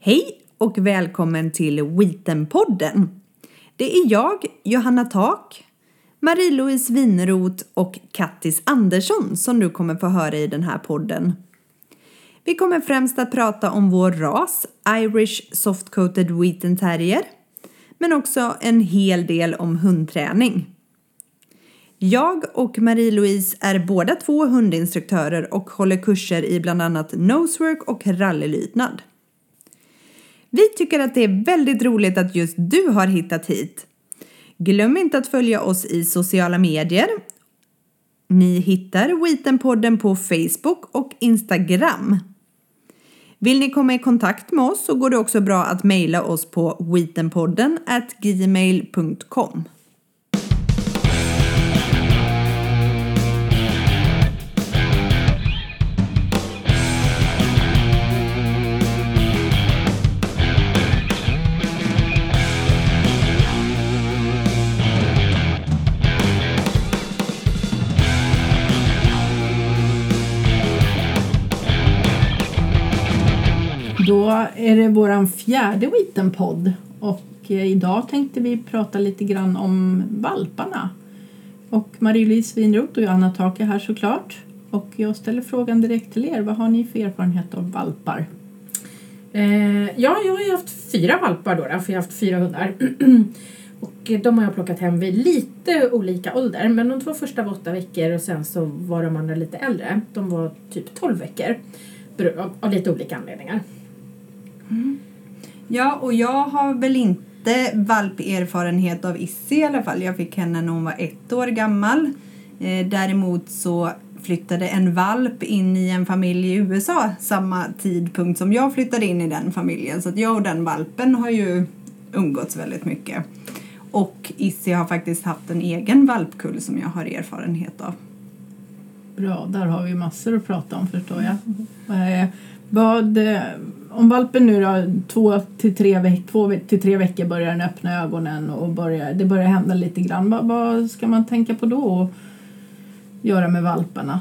Hej och välkommen till Wheatenpodden. Det är jag, Johanna Tak, Marie-Louise Winroth och Kattis Andersson som du kommer få höra i den här podden. Vi kommer främst att prata om vår ras, Irish Soft Coated Wheaten Terrier, men också en hel del om hundträning. Jag och Marie-Louise är båda två hundinstruktörer och håller kurser i bland annat nosework och rallylydnad. Vi tycker att det är väldigt roligt att just du har hittat hit. Glöm inte att följa oss i sociala medier. Ni hittar Wheatenpodden på Facebook och Instagram. Vill ni komma i kontakt med oss så går det också bra att mejla oss på wheatenpodden gmail.com. Då är det våran fjärde Witten-podd och eh, idag tänkte vi prata lite grann om valparna. Och Marie-Louise Winroth och Johanna Tak är här såklart. Och jag ställer frågan direkt till er. Vad har ni för erfarenhet av valpar? Eh, ja, jag har ju haft fyra valpar då, för jag har haft fyra hundar. och eh, de har jag plockat hem vid lite olika ålder. Men de två första var åtta veckor och sen så var de andra lite äldre. De var typ tolv veckor. Av lite olika anledningar. Mm. Ja, och jag har väl inte valperfarenhet av Issy i alla fall. Jag fick henne när hon var ett år gammal. Eh, däremot så flyttade en valp in i en familj i USA samma tidpunkt som jag flyttade in i den familjen. Så att jag och den valpen har ju umgåtts väldigt mycket. Och Issy har faktiskt haft en egen valpkull som jag har erfarenhet av. Bra, där har vi massor att prata om förstår jag. Eh, vad, eh, om valpen nu då, två till tre, veck, två till tre veckor börjar den öppna ögonen och börjar, det börjar hända lite grann. Vad, vad ska man tänka på då och göra med valparna?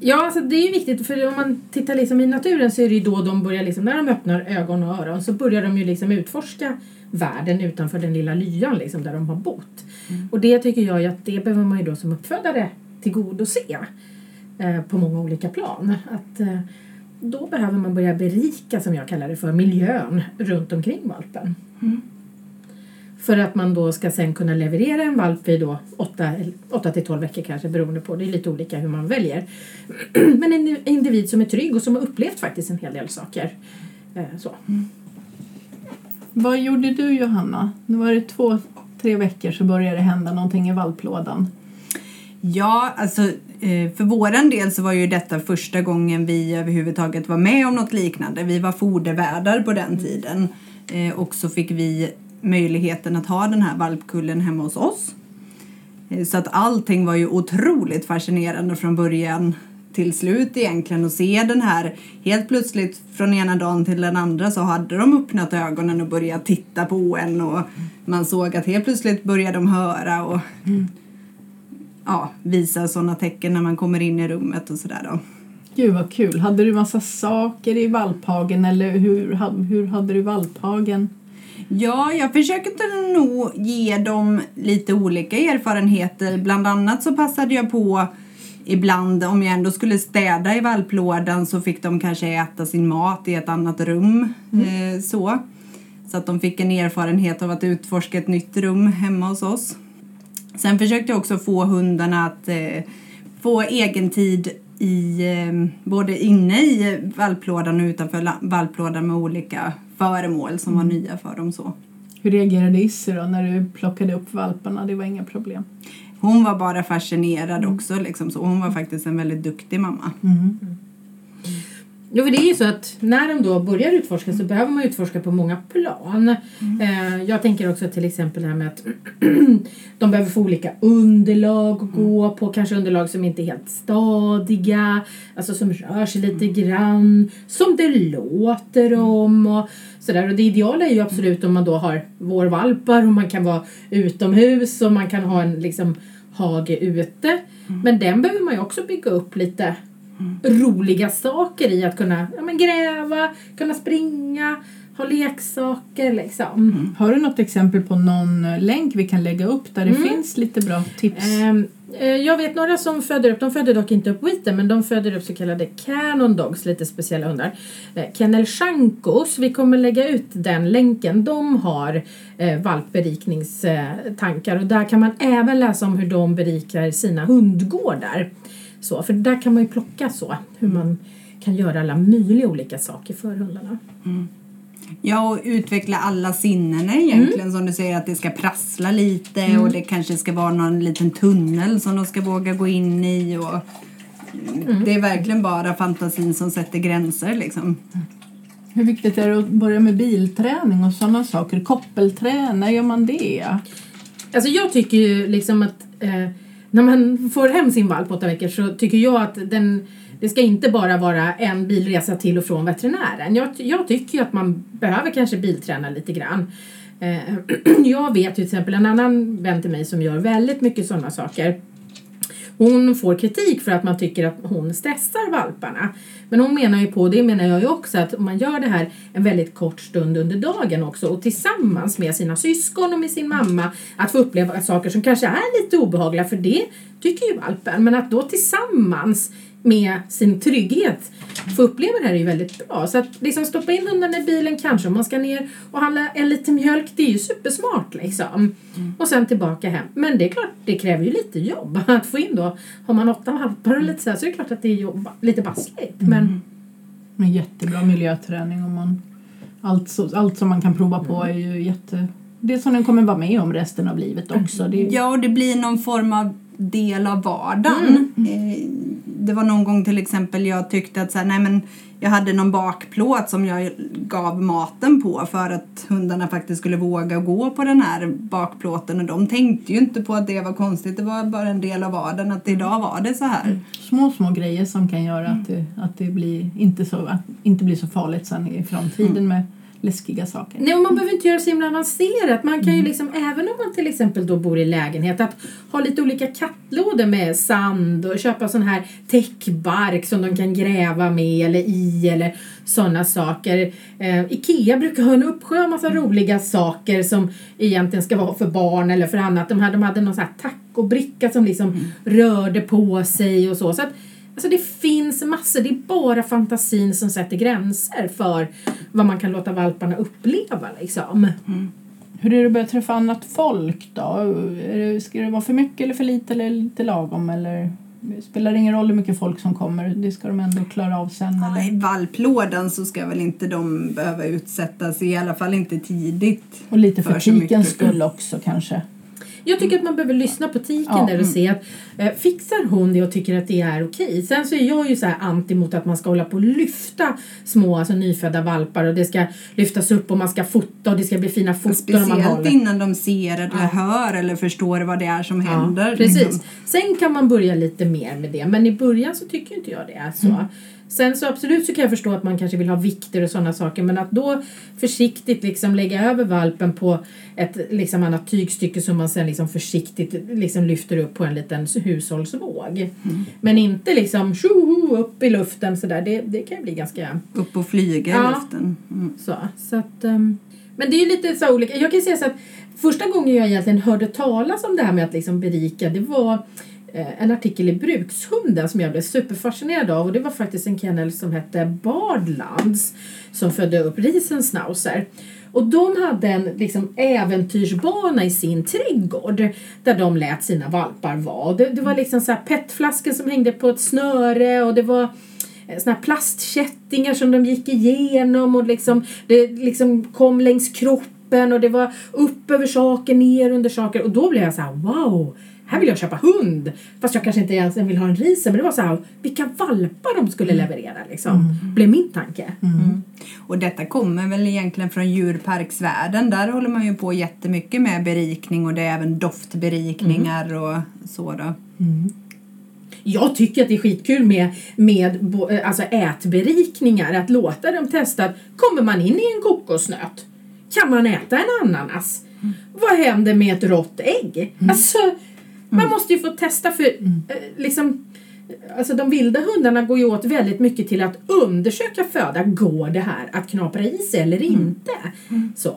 Ja, alltså det är ju viktigt för om man tittar liksom i naturen så är det ju då de börjar liksom, när de öppnar ögon och öron så börjar de ju liksom utforska världen utanför den lilla lyan liksom där de har bott. Mm. Och det tycker jag att det behöver man ju då som uppfödare tillgodose eh, på många olika plan. Att eh, då behöver man börja berika, som jag kallar det för, miljön runt omkring valpen. Mm. För att man då ska sen kunna leverera en valp i då 8 till 12 veckor kanske beroende på, det är lite olika hur man väljer. Men en individ som är trygg och som har upplevt faktiskt en hel del saker. Eh, så. Mm. Vad gjorde du Johanna? Nu var det två, tre veckor så började det hända någonting i valplådan. Ja, alltså för våran del så var ju detta första gången vi överhuvudtaget var med om något liknande. Vi var fodervärdar på den tiden. Eh, och så fick vi möjligheten att ha den här valpkullen hemma hos oss. Eh, så att allting var ju otroligt fascinerande från början till slut egentligen. Att se den här helt plötsligt från ena dagen till den andra så hade de öppnat ögonen och börjat titta på en. Och man såg att helt plötsligt började de höra och mm ja, visa sådana tecken när man kommer in i rummet och sådär då. Gud vad kul! Hade du massa saker i valphagen eller hur, hur hade du valphagen? Ja, jag försökte nog ge dem lite olika erfarenheter. Bland annat så passade jag på ibland om jag ändå skulle städa i valplådan så fick de kanske äta sin mat i ett annat rum. Mm. Eh, så. så att de fick en erfarenhet av att utforska ett nytt rum hemma hos oss. Sen försökte jag också få hundarna att eh, få egen tid i, eh, både inne i valplådan och utanför valplådan med olika föremål som mm. var nya för dem. så. Hur reagerade Issy då när du plockade upp valparna? Det var inga problem? Hon var bara fascinerad mm. också. Liksom, så hon var faktiskt en väldigt duktig mamma. Mm. Jo, för det är ju så att när de då börjar utforska så behöver man utforska på många plan. Mm. Eh, jag tänker också till exempel det här med att de behöver få olika underlag att gå mm. på, kanske underlag som inte är helt stadiga, alltså som rör sig lite mm. grann, som det låter mm. om och sådär. Och det ideala är ju absolut om man då har vårvalpar och man kan vara utomhus och man kan ha en liksom hage ute. Men den behöver man ju också bygga upp lite roliga saker i att kunna ja, men gräva, kunna springa, ha leksaker liksom. Har du något exempel på någon länk vi kan lägga upp där det finns lite bra tips? Ehm, eh, jag vet några som föder upp, de föder dock inte upp Wheaten men de föder upp så kallade Canon Dogs, lite speciella hundar. Eh, Kennel Shankos, vi kommer lägga ut den länken, de har eh, valpberikningstankar och där kan man även läsa om hur de berikar sina hundgårdar. Så, för där kan man ju plocka så, hur man kan göra alla möjliga olika saker för hundarna. Ja, och utveckla alla sinnen egentligen. Som du säger att det ska prassla lite och det kanske ska vara någon liten tunnel som de ska våga gå in i. Och Det är verkligen bara fantasin som sätter gränser liksom. Hur viktigt är det att börja med bilträning och sådana saker? Koppelträning, när gör man det? Alltså jag tycker ju liksom att eh, när man får hem sin valp på åtta veckor så tycker jag att den, det ska inte bara vara en bilresa till och från veterinären. Jag, jag tycker ju att man behöver kanske bilträna lite grann. Eh, jag vet ju till exempel en annan vän till mig som gör väldigt mycket sådana saker. Hon får kritik för att man tycker att hon stressar valparna. Men hon menar ju på, det menar jag ju också, att man gör det här en väldigt kort stund under dagen också och tillsammans med sina syskon och med sin mamma att få uppleva saker som kanske är lite obehagliga för det tycker ju valpen. Men att då tillsammans med sin trygghet få uppleva det här är ju väldigt bra. Så att liksom stoppa in hundarna i bilen kanske om man ska ner och handla en liten mjölk, det är ju supersmart liksom. Och sen tillbaka hem. Men det är klart, det kräver ju lite jobb att få in då. Har man åtta valpar och lite så här så är det klart att det är jobb, lite bassligt. Men Men jättebra miljöträning om man allt, så, allt som man kan prova på är ju jätte... Det som den kommer vara med om resten av livet också. Det är, Ja, och det blir någon form av del av vardagen. Eh, Det var någon gång till exempel jag tyckte att så här, nej men jag hade någon bakplåt som jag gav maten på för att hundarna faktiskt skulle våga gå på den här bakplåten. Och de tänkte ju inte på att det var konstigt. Det var bara en del av vardagen att idag var det så här. små, små grejer som kan göra att det, att det blir inte, så, att inte blir så farligt sen i framtiden med läskiga saker. Nej, och man behöver inte göra så himla avancerat. Man kan ju liksom, även om man till exempel då bor i lägenhet, att ha lite olika kattlådor med sand och köpa sån här täckbark som de kan gräva med eller i eller sådana saker. Eh, Ikea brukar ha en uppsjö av massa roliga saker som egentligen ska vara för barn eller för annat. De, här, de hade någon sån här tacobricka som liksom rörde på sig och så. så att, Alltså det finns massor, det är bara fantasin som sätter gränser för vad man kan låta valparna uppleva liksom. Hur är det att börja träffa annat folk då? Det, ska det vara för mycket eller för lite eller lite lagom? Eller spelar det ingen roll hur mycket folk som kommer? Det ska de ändå klara av sen Ja, eller? I valplådan så ska väl inte de behöva utsättas, i alla fall inte tidigt. Och lite för för tikens skull också kanske. Jag tycker att man behöver lyssna på tiken Ja, där och mm. se att eh, fixar hon det och tycker att det är okej. Sen så är jag ju så här anti mot att man ska hålla på och lyfta små alltså nyfödda valpar och det ska lyftas upp och man ska fota och det ska bli fina foton man Speciellt håller. innan de ser eller hör eller förstår vad det är som händer. precis. liksom. Sen kan man börja lite mer med det men i början så tycker inte jag det är så. Mm. Sen så absolut så kan jag förstå att man kanske vill ha vikter och sådana saker men att då försiktigt liksom lägga över valpen på ett liksom annat tygstycke som man sen liksom försiktigt liksom lyfter upp på en liten hushållsvåg. Mm. Men inte liksom tjoho upp i luften sådär. Det, det kan ju bli ganska Upp och flyga Ja. i luften. Mm. så. så att, ehm, men det är ju lite så olika. Jag kan säga så att första gången jag egentligen hörde talas om det här med att liksom berika det var Eh, en artikel i Brukshunden som jag blev superfascinerad av och det var faktiskt en kennel som hette Bardlands som födde upp Riesenschnauzer. Och de hade en liksom, äventyrsbana i sin trädgård där de lät sina valpar vara. Det, det var liksom så här petflaskor som hängde på ett snöre och det var eh, såna här plastkättingar som de gick igenom och liksom, det liksom kom längs kroppen och det var upp över saker, ner under saker och då blev jag så här: wow, här vill jag köpa hund. Fast jag kanske inte ens vill ha en risen men det var så här, vilka valpar de skulle leverera liksom. Blev min tanke. Och detta kommer väl egentligen från djurparksvärlden. Där håller man ju på jättemycket med berikning och det är även doftberikningar och så då. Jag tycker att det är skitkul med, med alltså ätberikningar, att låta dem testa. att Kommer man in i en kokosnöt? Kan man äta en ananas? Vad händer med ett rått ägg? Alltså, man måste ju få testa för eh, liksom Alltså de vilda hundarna går ju åt väldigt mycket till att undersöka föda. Går det här att knapra i sig eller inte? Så.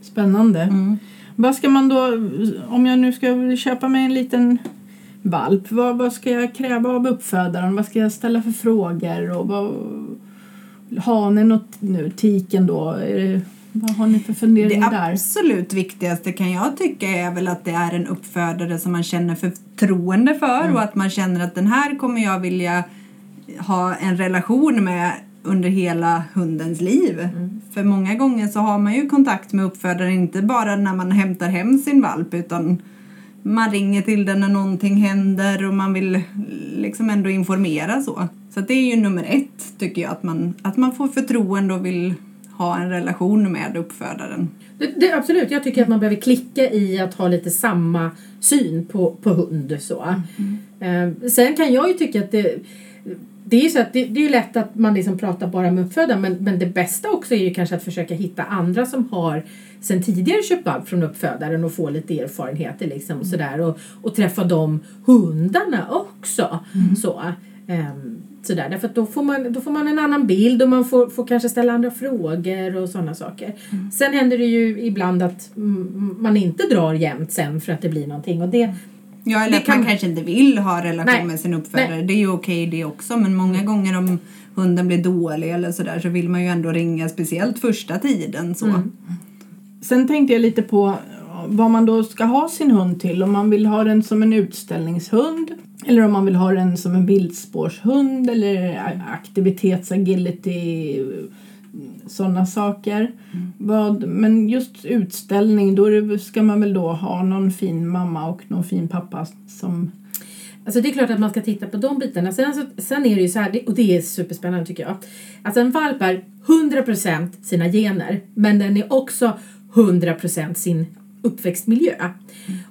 Spännande. Vad ska man då, om jag nu ska köpa mig en liten valp, vad, vad ska jag kräva av uppfödaren? Vad ska jag ställa för frågor? Och vad, hanen och nu, tiken då, är det, vad har ni för Det funderingar där? absolut viktigaste kan jag tycka är väl att det är en uppfödare som man känner förtroende för och att man känner att den här kommer jag vilja ha en relation med under hela hundens liv. För många gånger så har man ju kontakt med uppfödaren inte bara när man hämtar hem sin valp utan man ringer till den när någonting händer och man vill liksom ändå informera så. Så det är ju nummer ett tycker jag, att man, att man får förtroende och vill ha en relation med uppfödaren. Det, det, absolut, jag tycker att man behöver klicka i att ha lite samma syn på, på hund. Så. Eh, sen kan jag ju tycka att det, det är ju så att det, det är ju lätt att man liksom pratar bara med uppfödaren men, men det bästa också är ju kanske att försöka hitta andra som har sen tidigare köpt valp från uppfödaren och få lite erfarenheter liksom och sådär och, och träffa de hundarna också. Så. ehm, sådär. Därför att då får, man, då får man en annan bild och man får, får kanske ställa andra frågor och sådana saker. Sen händer det ju ibland att mm, man inte drar jämnt sen för att det blir någonting och det, Ja, eller Det att kan- man kanske inte vill ha relation Nej. med sin uppfödare. Det är ju okej det också. Men många gånger om hunden blir dålig eller sådär så vill man ju ändå ringa speciellt första tiden. Så. Mm. Sen tänkte jag lite på vad man då ska ha sin hund till. Om man vill ha den som en utställningshund eller om man vill ha den som en viltspårshund eller aktivitets agility sådana saker. Vad, men just utställning, då det, ska man väl då ha någon fin mamma och någon fin pappa som... Alltså det är klart att man ska titta på de bitarna. Sen, så, sen är det ju så här, och det är superspännande tycker jag. Alltså en valp är 100% sina gener men den är också 100% sin uppväxtmiljö.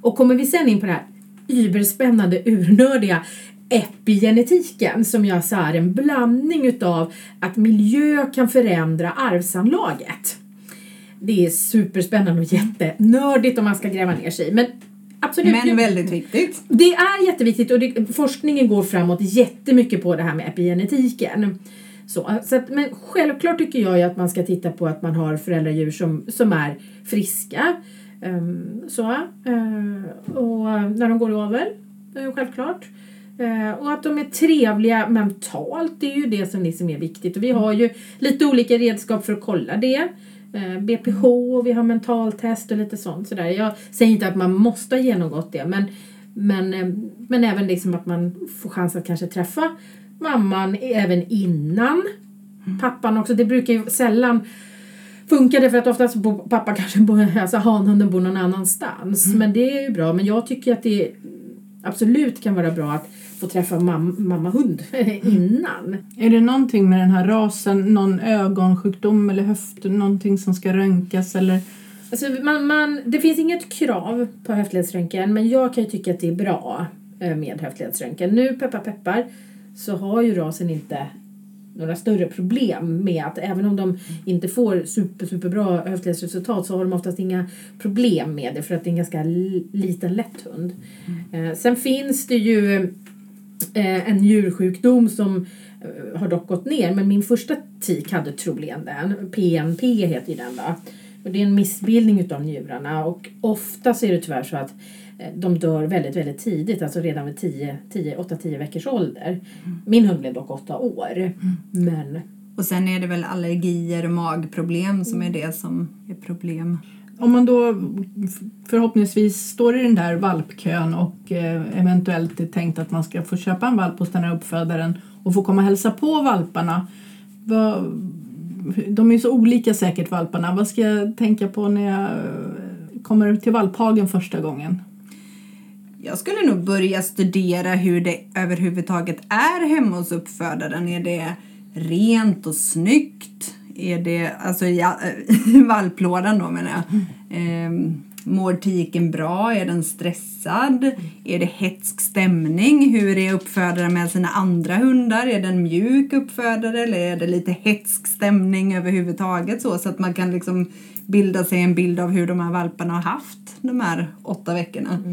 Och kommer vi sen in på det här überspännande, urnördiga epigenetiken som jag sa är en blandning utav att miljö kan förändra arvsanlaget. Det är superspännande och jättenördigt om man ska gräva ner sig. Men absolut. Men väldigt viktigt. Det är jätteviktigt och det, forskningen går framåt jättemycket på det här med epigenetiken. Så, så att, men självklart tycker jag ju att man ska titta på att man har föräldradjur som, som är friska. Ehm, så, eh, och när de går eh, självklart. Eh, och att de är trevliga mentalt, det är ju det som liksom är viktigt. Och vi har ju lite olika redskap för att kolla det. Eh, BPH, och vi har mentaltest och lite sånt. Sådär. Jag säger inte att man måste ha genomgått det men, men, eh, men även liksom att man får chans att kanske träffa mamman även innan pappan också. Det brukar ju sällan funka det för att oftast bor pappa kanske bor, alltså hanhunden bor någon annanstans. Men det är ju bra. Men jag tycker att det absolut kan vara bra att få träffa mam, mamma-hund innan. Är det någonting med den här rasen, någon ögonsjukdom eller höft, någonting som ska röntgas eller? Alltså man, man, det finns inget krav på höftledsröntgen men jag kan ju tycka att det är bra eh, med höftledsröntgen. Nu, peppar peppar, så har ju rasen inte några större problem med att även om de inte får super, superbra höftledsresultat så har de oftast inga problem med det för att det är en ganska li- liten lätt hund. Eh, sen finns det ju eh, en djursjukdom som eh, har dock gått ner men min första tik hade troligen den. PNP heter ju den då. Och det är en missbildning utav njurarna och ofta så är det tyvärr så att de dör väldigt, väldigt tidigt, alltså redan vid 10, 10, 8-10 veckors ålder. Min hund blev dock 8 år. Men Och sen är det väl allergier och magproblem som är det som är problem. Om man då förhoppningsvis står i den där valpkön och eh, eventuellt är tänkt att man ska få köpa en valp hos den här uppfödaren och få komma och hälsa på valparna. Vad, de är så olika säkert valparna. Vad ska jag tänka på när jag eh, kommer till valphagen första gången? Jag skulle nog börja studera hur det överhuvudtaget är hemma hos uppfödaren. Är det rent och snyggt? Är det, alltså ja, eh, valplådan då menar jag. Ehm, mår tiken bra? Är den stressad? Är det hetsk stämning? Hur är uppfödaren med sina andra hundar? Är det en mjuk uppfödare eller är det lite hetsk stämning överhuvudtaget så, så att man kan liksom bilda sig en bild av hur de här valparna har haft de här åtta veckorna.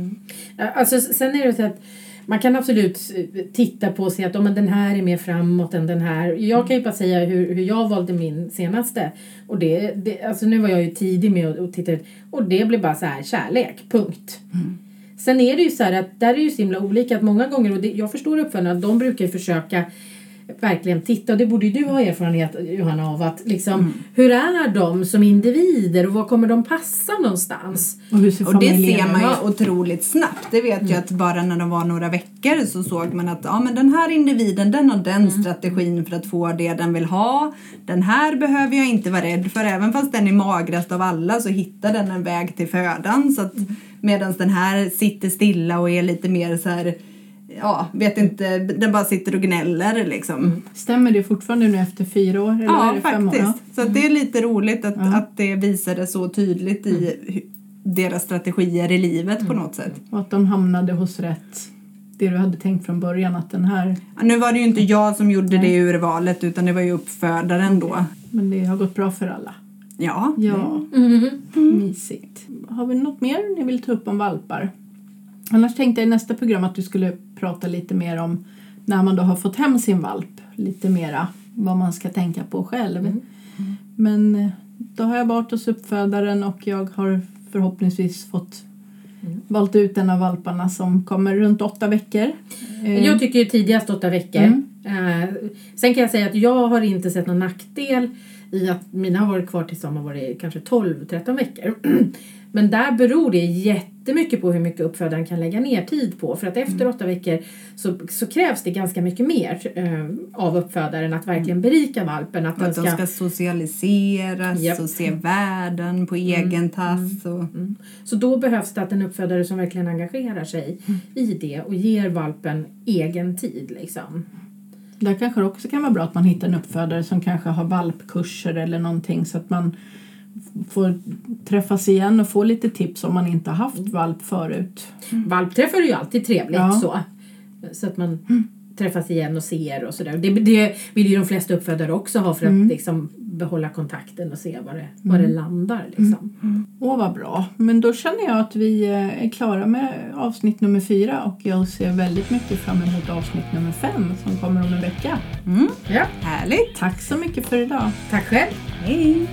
Ja, Alltså, sen är det så att man kan absolut eh, titta på och se att oh, men den här är mer framåt än den här. Jag kan ju bara säga hur, hur jag valde min senaste. Och det, det, alltså nu var jag ju tidig med att, att titta ut och det blev bara så här kärlek, punkt. Mm. Sen är det ju så här att där är ju så himla olika att många gånger, och det, jag förstår uppfödarna, de brukar ju försöka verkligen titta och det borde ju du ha erfarenhet Johanna av att liksom Mm. hur är de som individer och var kommer de passa någonstans? Och hur ser Och det ser man ju otroligt snabbt. Det vet ju att bara när de var några veckor så såg man att ja, men den här individen den har den strategin för att få det den vill ha. Den här behöver jag inte vara rädd för. Även fast den är magrast av alla så hittar den en väg till födan. Så att medan den här sitter stilla och är lite mer så här Ja, vet inte, den bara sitter och gnäller liksom. Stämmer det fortfarande nu efter fyra år? Eller är Ja, faktiskt. År? Så att det är lite roligt att, att det visade så tydligt i hu- deras strategier i livet på något sätt. Och att de hamnade hos rätt, det du hade tänkt från början att den här, Ja, Nu var det ju inte jag som gjorde det urvalet utan det var ju uppfödaren då. men det har gått bra för alla. Ja. Ja, Mm. mysigt. Har vi något mer ni vill ta upp om valpar? Annars tänkte jag i nästa program att du skulle prata lite mer om när man då har fått hem sin valp. Lite mera vad man ska tänka på själv. Men eh, då har jag valt hos uppfödaren och jag har förhoppningsvis fått valt ut en av valparna som kommer runt åtta veckor. Eh, Jag tycker tidigast åtta veckor. Mm. Eh, sen kan jag säga att jag har inte sett någon nackdel i att mina har varit kvar tills de har varit kanske 12-13 veckor. Men där beror det jättemycket på hur mycket uppfödaren kan lägga ner tid på. För att Mm. efter åtta veckor så, så krävs det ganska mycket mer eh, av uppfödaren att verkligen berika valpen. Att Och den att de ska, ska socialiseras Japp. och se världen på egen tass. Och, så då behövs det att en uppfödare som verkligen engagerar sig Mm. i det och ger valpen egen tid. Liksom. Där kanske det också kan vara bra att man hittar en uppfödare som kanske har valpkurser eller någonting så att man får träffas igen och få lite tips om man inte har haft valp förut. Valpträffar är ju alltid trevligt Ja. så. Så att man träffas igen och ser och sådär. Det, det vill ju de flesta uppfödare också ha för att liksom behålla kontakten och se var det, var det landar. Liksom. Åh, vad bra. Men då känner jag att vi eh, är klara med avsnitt nummer fyra och jag ser väldigt mycket fram emot avsnitt nummer fem som kommer om en vecka. mm, Ja, härligt! Tack så mycket för idag. tack själv. Hej!